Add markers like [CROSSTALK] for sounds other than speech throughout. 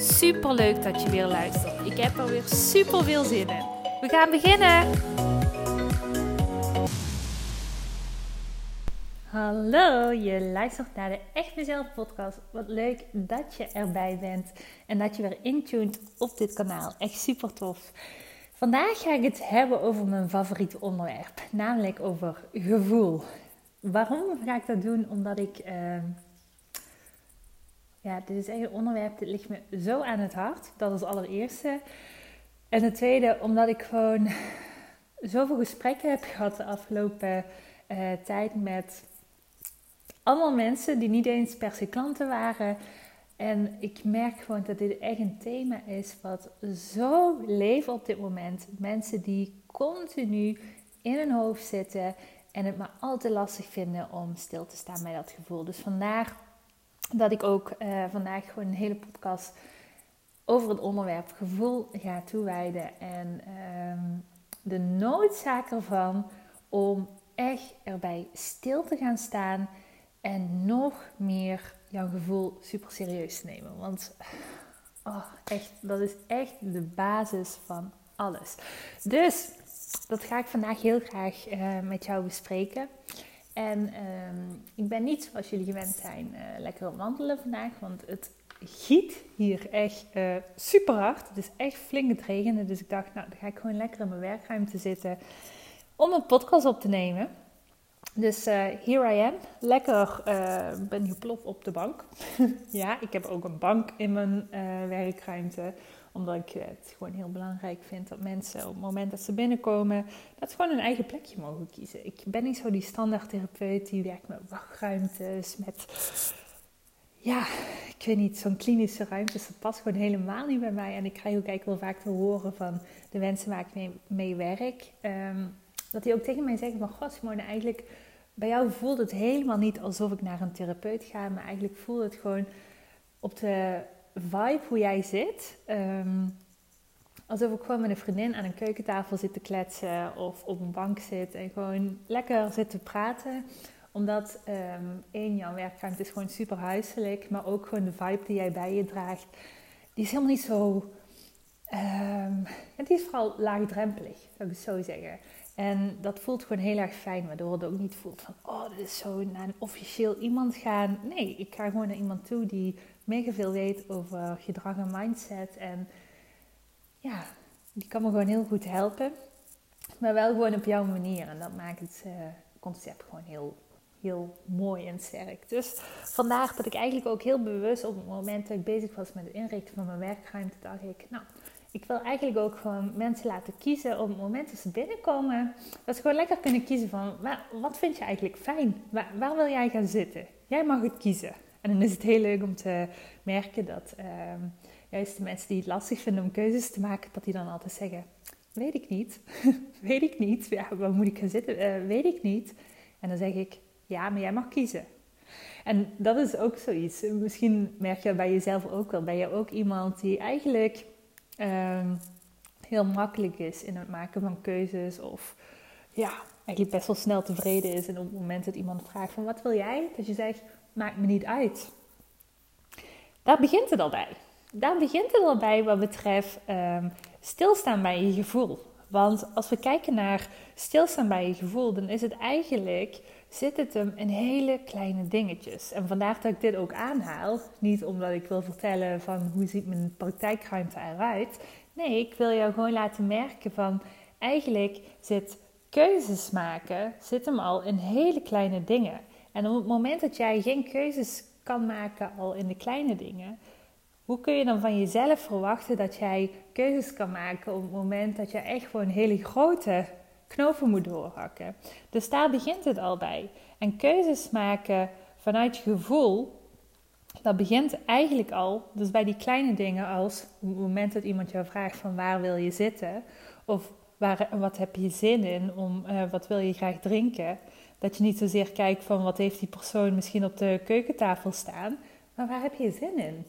Super leuk dat je weer luistert. Ik heb er weer super veel zin in. We gaan beginnen. Hallo, je luistert naar de Echt Mezelf podcast. Wat leuk dat je erbij bent en dat je weer intuned op dit kanaal. Echt super tof. Vandaag ga ik het hebben over mijn favoriete onderwerp, namelijk over gevoel. Waarom ga ik dat doen? Omdat ik uh, ja, dit is echt een onderwerp, dit ligt me zo aan het hart. Dat is allereerste. En het tweede, omdat ik gewoon [LAUGHS] zoveel gesprekken heb gehad de afgelopen uh, tijd met allemaal mensen die niet eens per se klanten waren. En ik merk gewoon dat dit echt een thema is wat zo leeft op dit moment. Mensen die continu in hun hoofd zitten en het maar al te lastig vinden om stil te staan bij dat gevoel. Dus vandaar dat ik ook uh, vandaag gewoon een hele podcast over het onderwerp gevoel ga toewijden. En um, de noodzaak ervan om echt erbij stil te gaan staan en nog meer jouw gevoel super serieus te nemen. Want oh, echt, dat is echt de basis van alles. Dus dat ga ik vandaag heel graag uh, met jou bespreken. En um, ik ben niet zoals jullie gewend zijn uh, lekker op wandelen vandaag, want het giet hier echt uh, super hard. Het is echt flink het regenen, dus ik dacht, nou dan ga ik gewoon lekker in mijn werkruimte zitten om een podcast op te nemen. Dus uh, here I am, lekker ben geploft op de bank. [LAUGHS] ja, ik heb ook een bank in mijn werkruimte omdat ik het gewoon heel belangrijk vind dat mensen op het moment dat ze binnenkomen, dat ze gewoon een eigen plekje mogen kiezen. Ik ben niet zo die standaard therapeut die werkt met wachtruimtes, met ja, ik weet niet, zo'n klinische ruimtes. Dat past gewoon helemaal niet bij mij. En ik krijg ook eigenlijk wel vaak te horen van de mensen waar ik mee, werk. Um, dat die ook tegen mij zeggen van, god Simone, eigenlijk bij jou voelt het helemaal niet alsof ik naar een therapeut ga. Maar eigenlijk voelt het gewoon op de vibe hoe jij zit. Um, alsof ik gewoon met een vriendin aan een keukentafel zit te kletsen of op een bank zit en gewoon lekker zit te praten. Omdat um, één, jouw werkruimte is gewoon super huiselijk, maar ook gewoon de vibe die jij bij je draagt, die is helemaal niet zo. Um, die is vooral laagdrempelig, zou ik het zo zeggen. En dat voelt gewoon heel erg fijn, waardoor het ook niet voelt van, oh, dit is zo naar een officieel iemand gaan. Nee, ik ga gewoon naar iemand toe die mega veel weet over gedrag en mindset. En ja, die kan me gewoon heel goed helpen. Maar wel gewoon op jouw manier. En dat maakt het uh, concept gewoon heel, heel mooi en sterk. Dus vandaar dat ik eigenlijk ook heel bewust op het moment dat ik bezig was met het inrichten van mijn werkruimte, dacht ik, nou, ik wil eigenlijk ook gewoon mensen laten kiezen op het moment dat ze binnenkomen. Dat ze gewoon lekker kunnen kiezen van, wat vind je eigenlijk fijn? Waar wil jij gaan zitten? Jij mag het kiezen. En dan is het heel leuk om te merken dat uh, juist de mensen die het lastig vinden om keuzes te maken, dat die dan altijd zeggen: Weet ik niet, [LAUGHS] weet ik niet. Ja, waar moet ik gaan zitten? Uh, weet ik niet. En dan zeg ik: Ja, maar jij mag kiezen. En dat is ook zoiets. Misschien merk je bij jezelf ook wel. Ben je ook iemand die eigenlijk uh, heel makkelijk is in het maken van keuzes of ja, eigenlijk best wel snel tevreden is. En op het moment dat iemand vraagt van wat wil jij? Dat je zegt, maakt me niet uit. Daar begint het al bij. Daar begint het al bij wat betreft um, stilstaan bij je gevoel. Want als we kijken naar stilstaan bij je gevoel, dan is het eigenlijk, zit het hem in hele kleine dingetjes. En vandaar dat ik dit ook aanhaal. Niet omdat ik wil vertellen van hoe ziet mijn praktijkruimte eruit. Nee, ik wil jou gewoon laten merken van, eigenlijk zit keuzes maken, zit hem al in hele kleine dingen. En op het moment dat jij geen keuzes kan maken al in de kleine dingen, hoe kun je dan van jezelf verwachten dat jij keuzes kan maken op het moment dat je echt gewoon hele grote knopen moet doorhakken? Dus daar begint het al bij. En keuzes maken vanuit je gevoel dat begint eigenlijk al, dus bij die kleine dingen als op het moment dat iemand jou vraagt van waar wil je zitten of waar, wat heb je zin in, om, uh, wat wil je graag drinken, dat je niet zozeer kijkt van wat heeft die persoon misschien op de keukentafel staan, maar waar heb je zin in?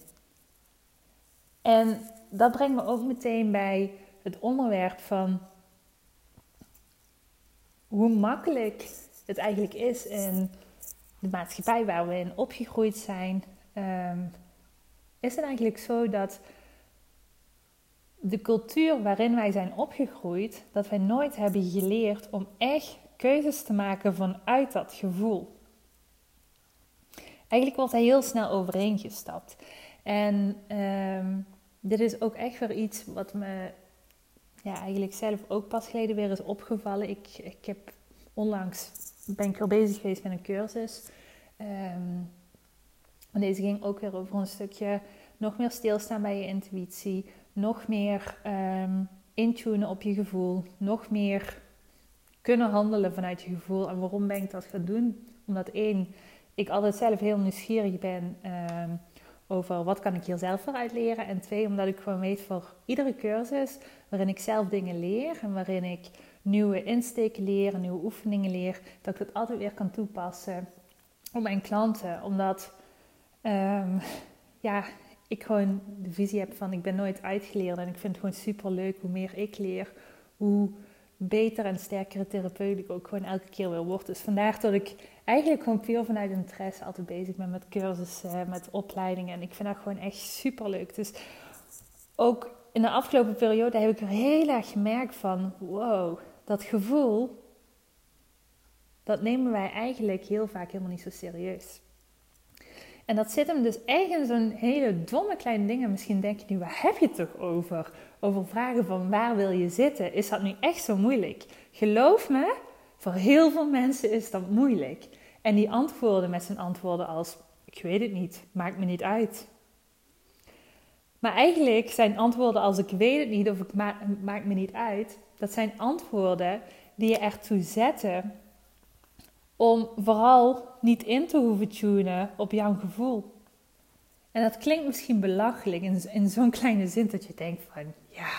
En dat brengt me ook meteen bij het onderwerp van hoe makkelijk het eigenlijk is in de maatschappij waar we in opgegroeid zijn. Ehm, is het eigenlijk zo dat de cultuur waarin wij zijn opgegroeid, dat wij nooit hebben geleerd om echt keuzes te maken vanuit dat gevoel. Eigenlijk wordt hij heel snel overeengestapt. En um, dit is ook echt weer iets wat me ja, eigenlijk zelf ook pas geleden weer is opgevallen. Ik, ik heb onlangs ben ik al bezig geweest met een cursus. Um, en deze ging ook weer over een stukje nog meer stilstaan bij je intuïtie, nog meer um, intunen op je gevoel, nog meer kunnen handelen vanuit je gevoel. En waarom ben ik dat gaan doen? Omdat één, ik altijd zelf heel nieuwsgierig ben um, over wat kan ik hier zelf voor uit leren. En twee, omdat ik gewoon weet voor iedere cursus waarin ik zelf dingen leer en waarin ik nieuwe insteken leer, nieuwe oefeningen leer, dat ik dat altijd weer kan toepassen op mijn klanten. Omdat um, ja, ik gewoon de visie heb van ik ben nooit uitgeleerd en ik vind het gewoon super leuk hoe meer ik leer, hoe beter en sterkere therapeut ik ook gewoon elke keer weer word. Dus vandaar dat ik eigenlijk gewoon puur vanuit interesse altijd bezig ben met cursussen, met opleidingen. En ik vind dat gewoon echt super leuk. Dus ook in de afgelopen periode heb ik er heel erg gemerkt van, wow, dat gevoel, dat nemen wij eigenlijk heel vaak helemaal niet zo serieus. En dat zit hem dus echt in zo'n hele domme kleine dingen. Misschien denk je nu, waar heb je het toch over? Over vragen van waar wil je zitten? Is dat nu echt zo moeilijk? Geloof me, voor heel veel mensen is dat moeilijk. En die antwoorden met zijn antwoorden als, ik weet het niet, maakt me niet uit. Maar eigenlijk zijn antwoorden als ik weet het niet of ik ma maakt me niet uit, dat zijn antwoorden die je ertoe zetten om vooral niet in te hoeven tunen op jouw gevoel. En dat klinkt misschien belachelijk in, zo'n kleine zin dat je denkt van ja,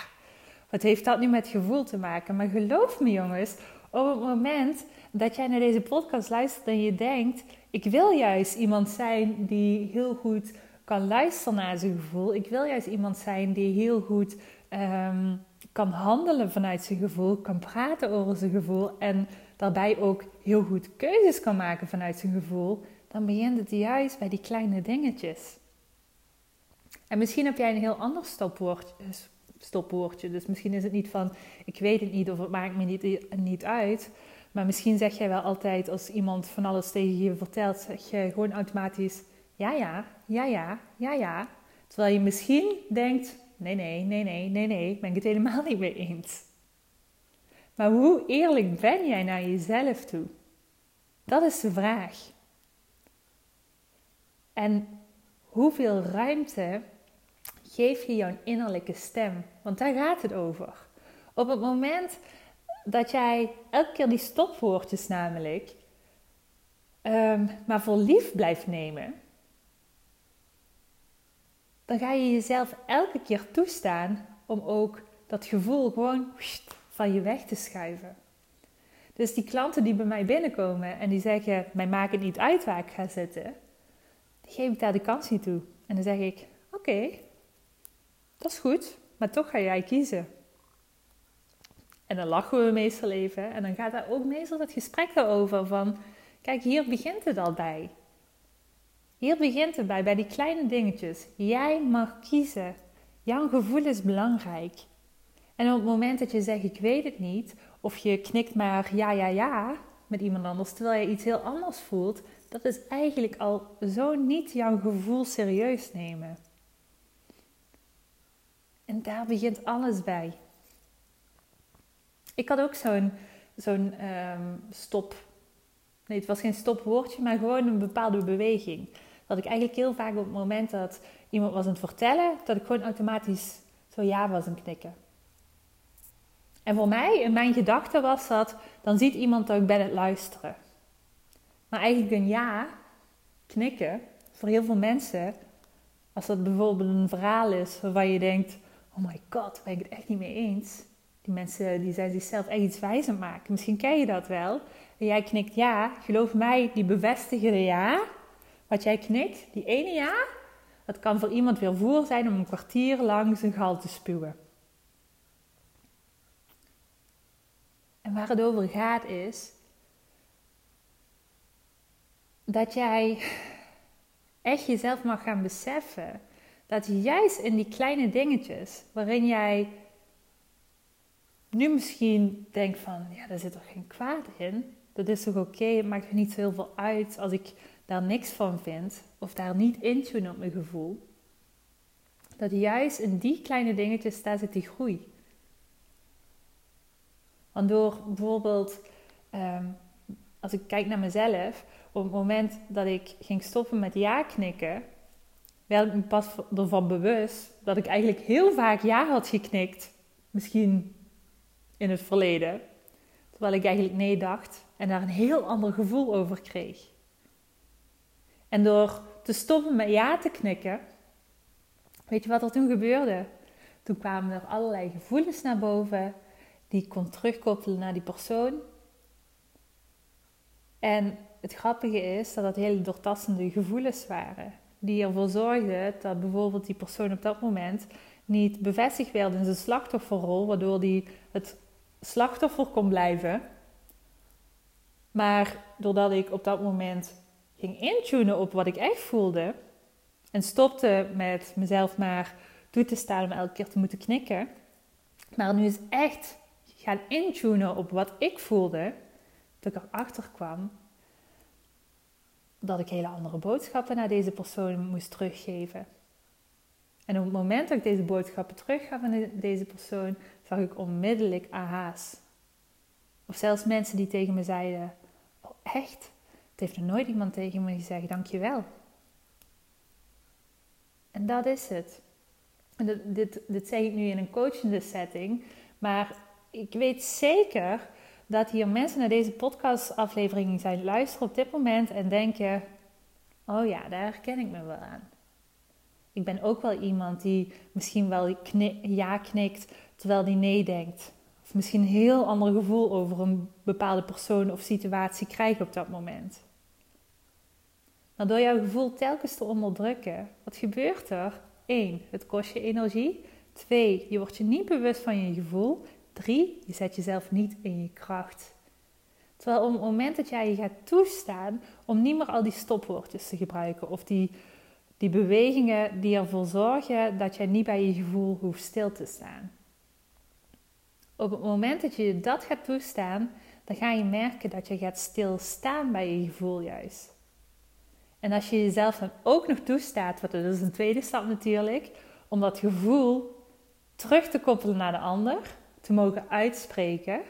wat heeft dat nu met gevoel te maken? Maar geloof me jongens, op het moment dat jij naar deze podcast luistert en je denkt, ik wil juist iemand zijn die heel goed kan luisteren naar zijn gevoel. Ik wil juist iemand zijn die heel goed um, kan handelen vanuit zijn gevoel, kan praten over zijn gevoel en daarbij ook heel goed keuzes kan maken vanuit zijn gevoel, dan begint het juist bij die kleine dingetjes. En misschien heb jij een heel ander stopwoordje, stopwoordje. Dus misschien is het niet van ik weet het niet of het maakt me niet, niet uit. Maar misschien zeg jij wel altijd als iemand van alles tegen je vertelt, zeg je gewoon automatisch ja, ja, ja, ja, ja, ja. Terwijl je misschien denkt, nee, nee, nee, nee, nee, nee, ben ik het helemaal niet mee eens. Maar hoe eerlijk ben jij naar jezelf toe? Dat is de vraag. En hoeveel ruimte geef je jouw innerlijke stem? Want daar gaat het over. Op het moment dat jij elke keer die stopwoordjes namelijk um, maar voor lief blijft nemen, dan ga je jezelf elke keer toestaan om ook dat gevoel gewoon van je weg te schuiven. Dus die klanten die bij mij binnenkomen en die zeggen: Mij maakt het niet uit waar ik ga zitten, die geef ik daar de kans niet toe. En dan zeg ik: Oké, dat is goed, maar toch ga jij kiezen. En dan lachen we meestal even en dan gaat daar ook meestal het gesprek over van: Kijk, hier begint het al bij. Hier begint het bij, bij die kleine dingetjes. Jij mag kiezen. Jouw gevoel is belangrijk. En op het moment dat je zegt ik weet het niet, of je knikt maar ja, ja, ja met iemand anders, terwijl je iets heel anders voelt, dat is eigenlijk al zo niet jouw gevoel serieus nemen. En daar begint alles bij. Ik had ook zo'n zo'n ehm, stop. Nee, het was geen stopwoordje, maar gewoon een bepaalde beweging. Dat ik eigenlijk heel vaak op het moment dat iemand was aan het vertellen, dat ik gewoon automatisch zo ja was aan knikken. En voor mij, in mijn gedachten was dat, dan ziet iemand dat ik ben het luisteren. Maar eigenlijk een ja, knikken, voor heel veel mensen, als dat bijvoorbeeld een verhaal is waarvan je denkt: Oh my god, ben ik het echt niet mee eens. Die mensen die zijn zichzelf echt iets wijzer maken. Misschien ken je dat wel. En jij knikt ja. Geloof mij, die bevestigende ja. Wat jij knikt, die ene ja. Dat kan voor iemand weer voer zijn om een kwartier lang zijn gal te spuwen. En waar het over gaat is dat jij echt jezelf mag gaan beseffen dat juist in die kleine dingetjes waarin jij nu misschien denkt van ja, daar zit toch geen kwaad in. Dat is toch oké, het maakt er niet zo heel veel uit als ik daar niks van vind of daar niet in tune op mijn gevoel. Dat juist in die kleine dingetjes daar zit die groei. Want door bijvoorbeeld, ehm, als ik kijk naar mezelf, op het moment dat ik ging stoppen met ja knikken, werd ik me pas ervan bewust dat ik eigenlijk heel vaak ja had geknikt. Misschien in het verleden. Terwijl ik eigenlijk nee dacht en daar een heel ander gevoel over kreeg. En door te stoppen met ja te knikken, weet je wat er toen gebeurde? Toen kwamen er allerlei gevoelens naar boven die ik kon terugkoppelen naar die persoon. En het grappige is dat dat hele doortastende gevoelens waren. Die ervoor zorgden dat bijvoorbeeld die persoon op dat moment niet bevestigd werd in zijn slachtofferrol, waardoor die het slachtoffer kon blijven. Maar doordat ik op dat moment ging intunen op wat ik echt voelde en stopte met mezelf maar toe te staan om elke keer te moeten knikken, maar nu is echt gaan intunen op wat ik voelde, dat ik erachter kwam dat ik hele andere boodschappen naar deze persoon moest teruggeven. En op het moment dat ik deze boodschappen teruggaf aan deze persoon, zag ik onmiddellijk aha's. Of zelfs mensen die tegen me zeiden: Oh, echt? Het heeft nog nooit iemand tegen me gezegd: Dankjewel. En dat is het. En dit, dit, dit zeg ik nu in een coachende setting, maar ik weet zeker dat hier mensen naar deze podcastaflevering zijn luisteren op dit moment en denken: Oh ja, daar herken ik me wel aan. Ik ben ook wel iemand die misschien wel ja knikt terwijl die nee denkt. Of misschien een heel ander gevoel over een bepaalde persoon of situatie krijgt op dat moment. Maar door jouw gevoel telkens te onderdrukken, wat gebeurt er? 1. Het kost je energie. 2. Je wordt je niet bewust van je gevoel. 3. Je zet jezelf niet in je kracht. Terwijl op het moment dat jij je gaat toestaan om niet meer al die stopwoordjes te gebruiken of die, die bewegingen die ervoor zorgen dat jij niet bij je gevoel hoeft stil te staan. Op het moment dat je dat gaat toestaan, dan ga je merken dat je gaat stilstaan bij je gevoel juist. En als je jezelf dan ook nog toestaat, wat dat is een tweede stap natuurlijk, om dat gevoel terug te koppelen naar de ander, te mogen uitspreken,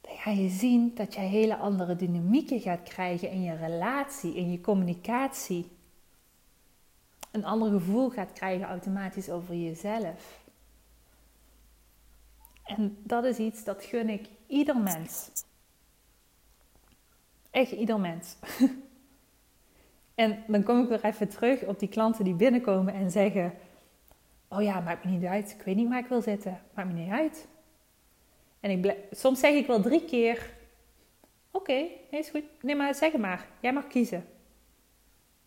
dan ga je zien dat je hele andere dynamieken gaat krijgen in je relatie, in je communicatie. Een ander gevoel gaat krijgen automatisch over jezelf. En dat is iets dat gun ik ieder mens. Echt ieder mens. [LAUGHS] en dan kom ik weer even terug op die klanten die binnenkomen en zeggen: Oh ja, maakt me niet uit. Ik weet niet waar ik wil zitten. Maakt me niet uit. En ik soms zeg ik wel drie keer: Oké, okay, is goed. Nee, maar zeg maar. Jij mag kiezen.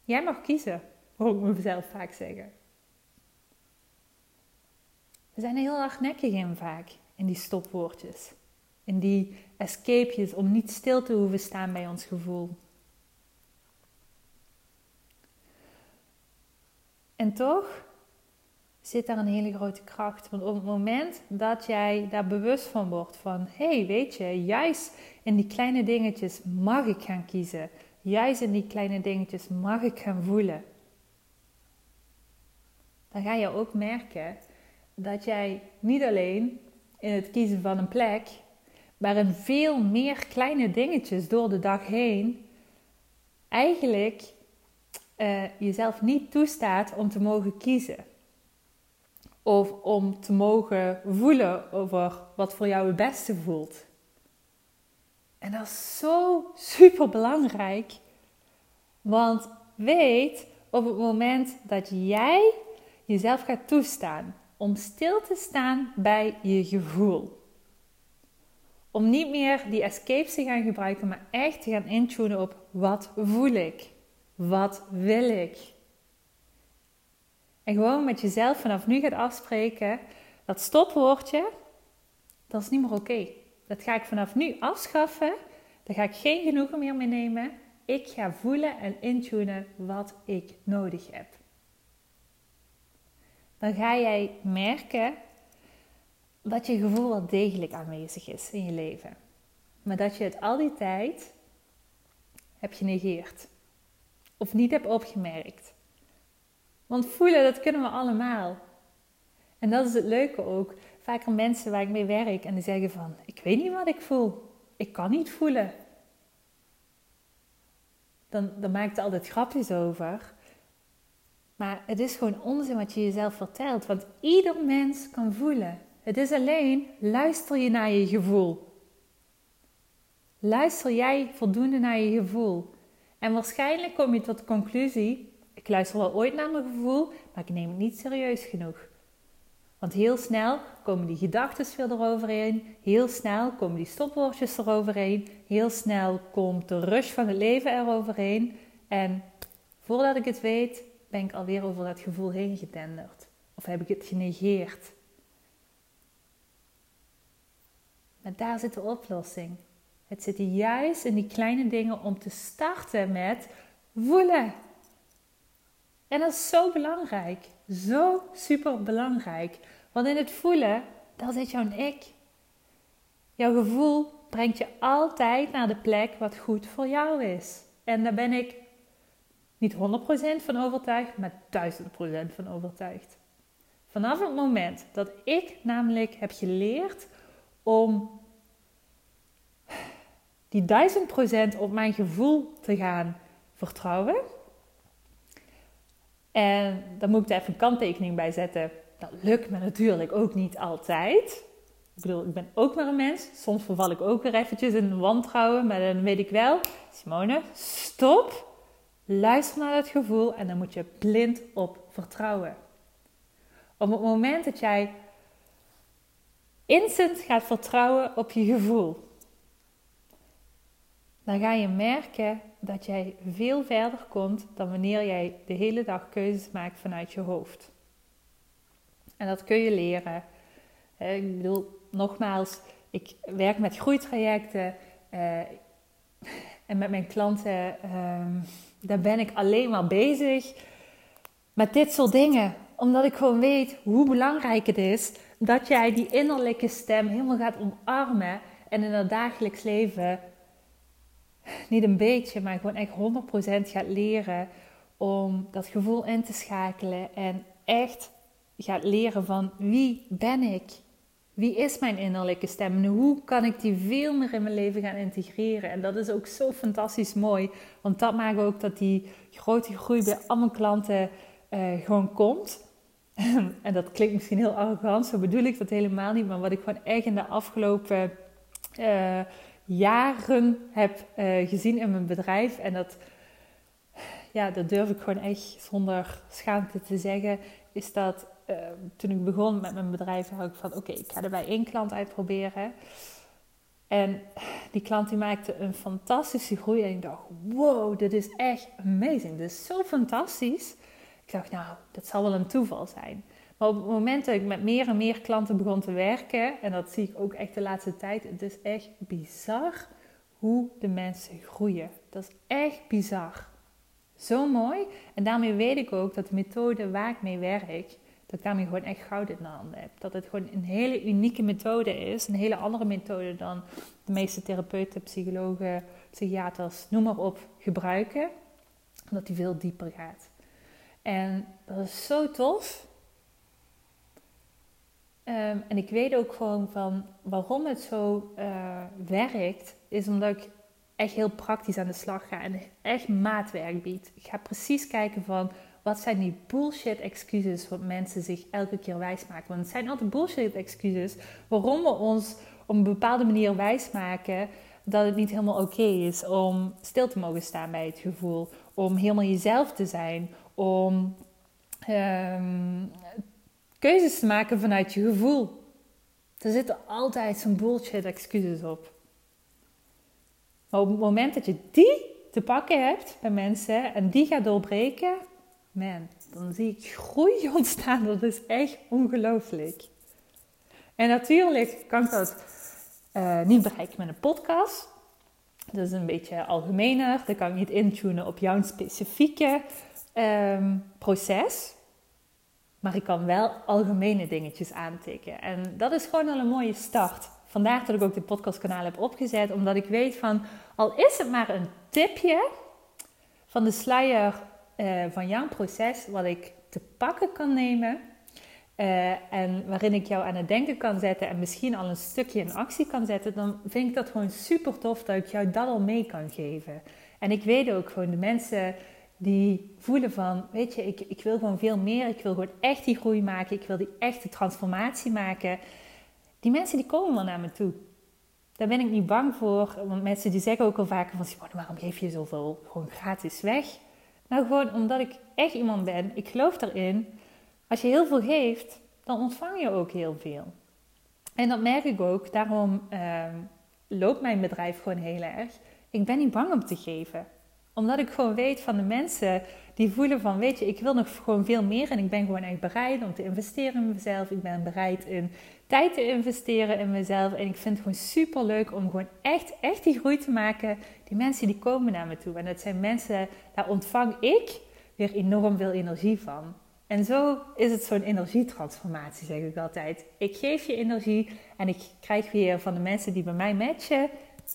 Jij mag kiezen, hoor ik mezelf vaak zeggen. We zijn heel hardnekkig in vaak, in die stopwoordjes. In die escapejes om niet stil te hoeven staan bij ons gevoel. En toch zit daar een hele grote kracht. Want op het moment dat jij daar bewust van wordt van, hé, hey, weet je, juist in die kleine dingetjes mag ik gaan kiezen. Juist in die kleine dingetjes mag ik gaan voelen. Dan ga je ook merken dat jij niet alleen in het kiezen van een plek, maar in veel meer kleine dingetjes door de dag heen eigenlijk uh, jezelf niet toestaat om te mogen kiezen. Of om te mogen voelen over wat voor jou het beste voelt. En dat is zo super belangrijk. Want weet op het moment dat jij jezelf gaat toestaan om stil te staan bij je gevoel. Om niet meer die escapes te gaan gebruiken, maar echt te gaan intunen op wat voel ik? Wat wil ik? En gewoon met jezelf vanaf nu gaat afspreken, dat stopwoordje, dat is niet meer oké. Dat ga ik vanaf nu afschaffen. Daar ga ik geen genoegen meer mee nemen. Ik ga voelen en intunen wat ik nodig heb. Dan ga jij merken dat je gevoel wel degelijk aanwezig is in je leven. Maar dat je het al die tijd hebt genegeerd. Of niet hebt opgemerkt. Want voelen, dat kunnen we allemaal. En dat is het leuke ook. Vaker mensen waar ik mee werk en die zeggen van... Ik weet niet wat ik voel. Ik kan niet voelen. Dan, dan maak ik er altijd grapjes over. Maar het is gewoon onzin wat je jezelf vertelt. Want ieder mens kan voelen. Het is alleen, luister je naar je gevoel. Luister jij voldoende naar je gevoel? En waarschijnlijk kom je tot de conclusie: ik luister wel ooit naar mijn gevoel, maar ik neem het niet serieus genoeg. Want heel snel komen die gedachten weer eroverheen, heel snel komen die stopwoordjes eroverheen, heel snel komt de rush van het leven eroverheen. En voordat ik het weet, ben ik alweer over dat gevoel heen getenderd. Of heb ik het genegeerd. Maar daar zit de oplossing. Het zit juist in die kleine dingen om te starten met voelen. En dat is zo belangrijk. Zo super belangrijk. Want in het voelen, daar zit jouw ik. Jouw gevoel brengt je altijd naar de plek wat goed voor jou is. En daar ben ik niet 100% van overtuigd, maar 1000% van overtuigd. Vanaf het moment dat ik namelijk heb geleerd om die 1000% op mijn gevoel te gaan vertrouwen. En dan moet ik er even een kanttekening bij zetten. Dat lukt me natuurlijk ook niet altijd. Ik bedoel, ik ben ook maar een mens. Soms verval ik ook weer eventjes in wantrouwen. Maar dan weet ik wel, Simone, stop. Luister naar het gevoel en dan moet je blind op vertrouwen. Op het moment dat jij instant gaat vertrouwen op je gevoel, dan ga je merken dat jij veel verder komt dan wanneer jij de hele dag keuzes maakt vanuit je hoofd. En dat kun je leren. Ik bedoel, nogmaals, ik werk met groeitrajecten uh, en met mijn klanten. Uh, daar ben ik alleen maar bezig met dit soort dingen. Omdat ik gewoon weet hoe belangrijk het is dat jij die innerlijke stem helemaal gaat omarmen en in het dagelijks leven niet een beetje, maar gewoon echt 100% gaat leren om dat gevoel in te schakelen en echt gaat leren van wie ben ik? Wie is mijn innerlijke stem en hoe kan ik die veel meer in mijn leven gaan integreren? En dat is ook zo fantastisch mooi, want dat maakt ook dat die grote groei bij al mijn klanten uh, gewoon komt. [LAUGHS] en dat klinkt misschien heel arrogant, zo bedoel ik dat helemaal niet, maar wat ik gewoon echt in de afgelopen uh, jaren heb uh, gezien in mijn bedrijf. En dat, ja, dat durf ik gewoon echt zonder schaamte te zeggen. Is dat uh, toen ik begon met mijn bedrijf, had ik van oké, ik ga er bij één klant uitproberen. En die klant die maakte een fantastische groei. En ik dacht, wow, dit is echt amazing. Dit is zo fantastisch. Ik dacht, nou, dat zal wel een toeval zijn. Op het moment dat ik met meer en meer klanten begon te werken, en dat zie ik ook echt de laatste tijd, het is echt bizar hoe de mensen groeien. Dat is echt bizar. Zo mooi. En daarmee weet ik ook dat de methode waar ik mee werk, dat ik daarmee gewoon echt goud in de handen heb. Dat het gewoon een hele unieke methode is. Een hele andere methode dan de meeste therapeuten, psychologen, psychiaters, noem maar op, gebruiken. Omdat die veel dieper gaat. En dat is zo tof. Ehm, en ik weet ook gewoon van waarom het zo uh, werkt, is omdat ik echt heel praktisch aan de slag ga en echt maatwerk bied. Ik ga precies kijken van wat zijn die bullshit excuses wat mensen zich elke keer wijsmaken. Want het zijn altijd bullshit excuses waarom we ons op een bepaalde manier wijsmaken dat het niet helemaal oké is om stil te mogen staan bij het gevoel. om helemaal jezelf te zijn, om ehm, keuzes maken vanuit je gevoel. Er zitten altijd zo'n bullshit excuses op. Maar op het moment dat je die te pakken hebt bij mensen en die gaat doorbreken, man, dan zie ik groei [LAUGHS] ontstaan. Dat is echt ongelooflijk. En natuurlijk kan ik dat uh, niet bereiken met een podcast. Dat is een beetje algemener. Dan kan ik niet intunen op jouw specifieke um, proces. Maar ik kan wel algemene dingetjes aantikken. En dat is gewoon al een mooie start. Vandaar dat ik ook dit podcastkanaal heb opgezet. Omdat ik weet van, al is het maar een tipje van de sluier uh, van jouw proces. Wat ik te pakken kan nemen. Uh, en waarin ik jou aan het denken kan zetten en misschien al een stukje in actie kan zetten, dan vind ik dat gewoon super tof dat ik jou dat al mee kan geven. En ik weet ook gewoon de mensen die voelen van, weet je, ik, ik wil gewoon veel meer, ik wil gewoon echt die groei maken, ik wil die echte transformatie maken. Die mensen die komen wel naar me toe. Daar ben ik niet bang voor, want mensen die zeggen ook al vaker van, waarom geef je zoveel gewoon gratis weg? Nou, gewoon omdat ik echt iemand ben, ik geloof erin als je heel veel geeft, dan ontvang je ook heel veel. En dat merk ik ook. Daarom uh, loopt mijn bedrijf gewoon heel erg. Ik ben niet bang om te geven. Omdat ik gewoon weet van de mensen die voelen van... weet je, ik wil nog gewoon veel meer... en ik ben gewoon echt bereid om te investeren in mezelf. Ik ben bereid in tijd te investeren in mezelf. En ik vind het gewoon super leuk om gewoon echt, echt die groei te maken. Die mensen die komen naar me toe. En dat zijn mensen, daar ontvang ik weer enorm veel energie van. En zo is het zo'n energietransformatie, zeg ik altijd. Ik geef je energie en ik krijg weer van de mensen die bij mij matchen,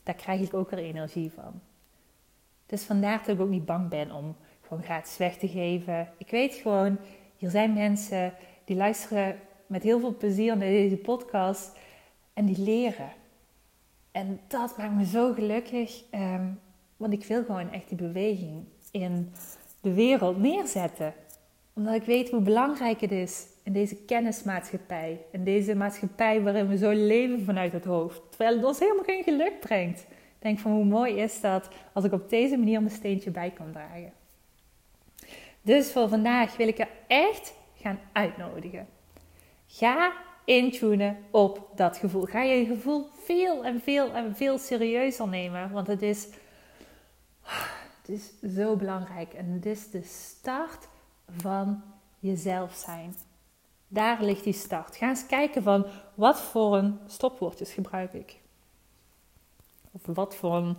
daar krijg ik ook weer energie van. Dus vandaar dat ik ook niet bang ben om gewoon gratis weg te geven. Ik weet gewoon, hier zijn mensen die luisteren met heel veel plezier naar deze podcast en die leren. En dat maakt me zo gelukkig, ehm, want ik wil gewoon echt die beweging in de wereld neerzetten omdat ik weet hoe belangrijk het is in deze kennismaatschappij. In deze maatschappij waarin we zo leven vanuit het hoofd. Terwijl het ons helemaal geen geluk brengt. Denk van hoe mooi is dat als ik op deze manier mijn steentje bij kan dragen. Dus voor vandaag wil ik je echt gaan uitnodigen. Ga intunen op dat gevoel. Ga je gevoel veel en veel en veel serieuzer nemen. Want het is, het is zo belangrijk. En het is de start van jezelf zijn. Daar ligt die start. Ga eens kijken van wat voor een stopwoordjes gebruik ik. Of wat voor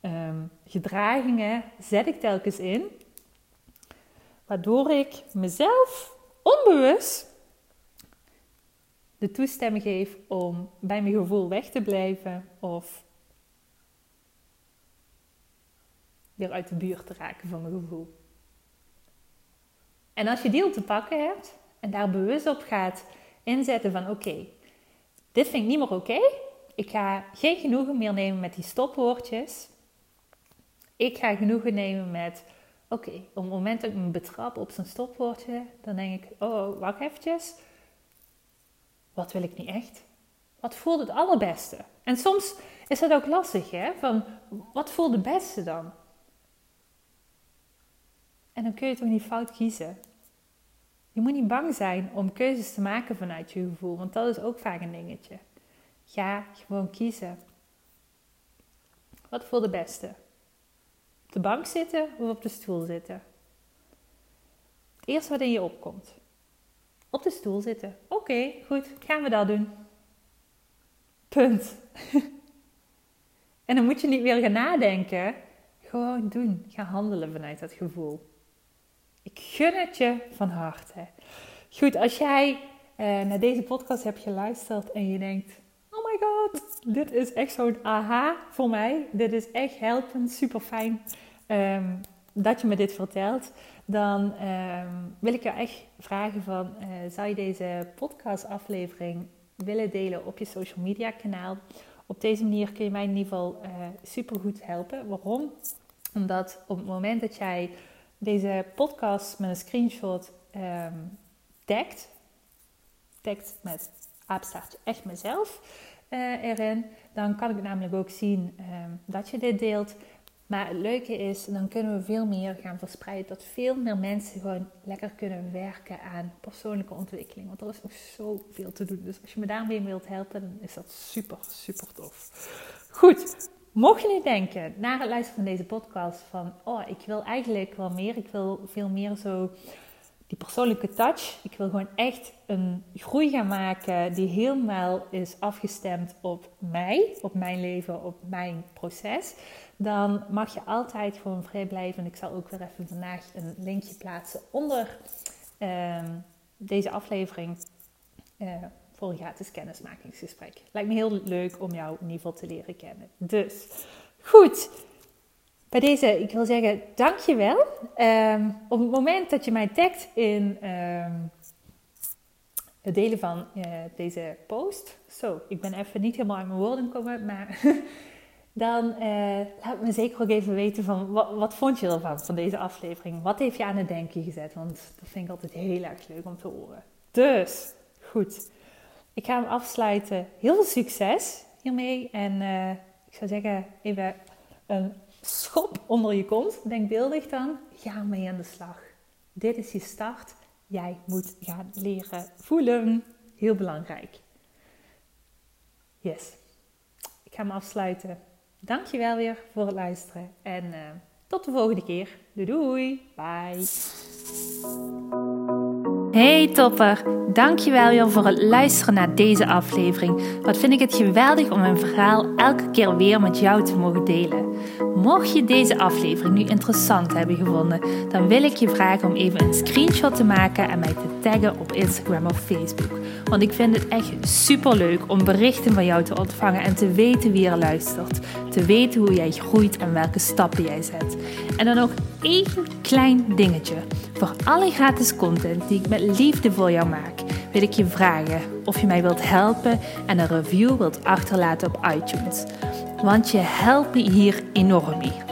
um, gedragingen zet ik telkens in. Waardoor ik mezelf onbewust de toestemming geef om bij mijn gevoel weg te blijven of weer uit de buurt te raken van mijn gevoel. En als je die op te pakken hebt en daar bewust op gaat inzetten van oké, dit vind ik niet meer oké. Ik ga geen genoegen meer nemen met die stopwoordjes. Ik ga genoegen nemen met oké, op het moment dat ik me betrap op zo'n stopwoordje, dan denk ik, oh, wacht eventjes. Wat wil ik niet echt? Wat voelt het allerbeste? En soms is dat ook lastig, hè? Van, wat voelt het beste dan? En dan kun je toch niet fout kiezen. Je moet niet bang zijn om keuzes te maken vanuit je gevoel, want dat is ook vaak een dingetje. Ga gewoon kiezen. Wat voelt de beste? Op de bank zitten of op de stoel zitten? Eerst wat in je opkomt. Op de stoel zitten. Oké, goed, gaan we dat doen. Punt. [LAUGHS] en dan moet je niet weer gaan nadenken. Gewoon doen. Ga handelen vanuit dat gevoel. Ik gun het je van harte. Goed, als jij uh, naar deze podcast hebt geluisterd en je denkt: dit is echt zo'n aha voor mij. Dit is echt helpend, super fijn ehm, dat je me dit vertelt. Dan ehm, wil ik je echt vragen: van, uh, zou je deze podcast-aflevering willen delen op je social media kanaal? Op deze manier kun je mij in ieder geval uh, super goed helpen. Waarom? Omdat op het moment dat jij deze podcast met een screenshot um, tagt, tagt met aapstaartje echt mezelf uh, erin, dan kan ik namelijk ook zien um, dat je dit deelt. Maar het leuke is, dan kunnen we veel meer gaan verspreiden. Dat veel meer mensen gewoon lekker kunnen werken aan persoonlijke ontwikkeling. Want er is nog zoveel te doen. Dus als je me daarmee wilt helpen, dan is dat super, super tof. Goed, mocht je nu denken, na het luisteren van deze podcast, van oh, ik wil eigenlijk wel meer. Ik wil veel meer zo die persoonlijke touch. Ik wil gewoon echt een groei gaan maken die helemaal is afgestemd op mij, op mijn leven, op mijn proces. Dan mag je altijd gewoon vrij blijven. En ik zal ook weer even vandaag een linkje plaatsen onder ehm, deze aflevering uh, voor een gratis kennismakingsgesprek. Lijkt me heel leuk om jou geval te leren kennen. Dus goed bij deze, ik wil zeggen, dankjewel. Um, op het moment dat je mij tagt in ehm, het delen van uh, deze post. Zo, ik ben even niet helemaal uit mijn woorden komen, maar [LAUGHS] dan uh, laat me zeker ook even weten van wat, wat, vond je ervan, van deze aflevering? Wat heeft je aan het denken gezet? Want dat vind ik altijd heel erg leuk om te horen. Dus, goed. Ik ga hem afsluiten. Heel veel succes hiermee. En uh, ik zou zeggen, even een schop onder je kont, denkbeeldig dan, ga mee aan de slag. Dit is je start. Jij moet gaan leren voelen. Heel belangrijk. Yes. Ik ga me afsluiten. Dankjewel weer voor het luisteren. En uh, tot de volgende keer. Doei doei. Bye. Hey topper, dankjewel weer voor het luisteren naar deze aflevering. Wat vind ik het geweldig om mijn verhaal elke keer weer met jou te mogen delen. Mocht je deze aflevering nu interessant hebben gevonden, dan wil ik je vragen om even een screenshot te maken en mij te taggen op Instagram of Facebook. Want ik vind het echt super leuk om berichten van jou te ontvangen en te weten wie er luistert. Te weten hoe jij groeit en welke stappen jij zet. En dan nog één klein dingetje. Voor alle gratis content die ik met liefde voor jou maak, wil ik je vragen of je mij wilt helpen en een review wilt achterlaten op iTunes. Want je helpt me hier enorm mee.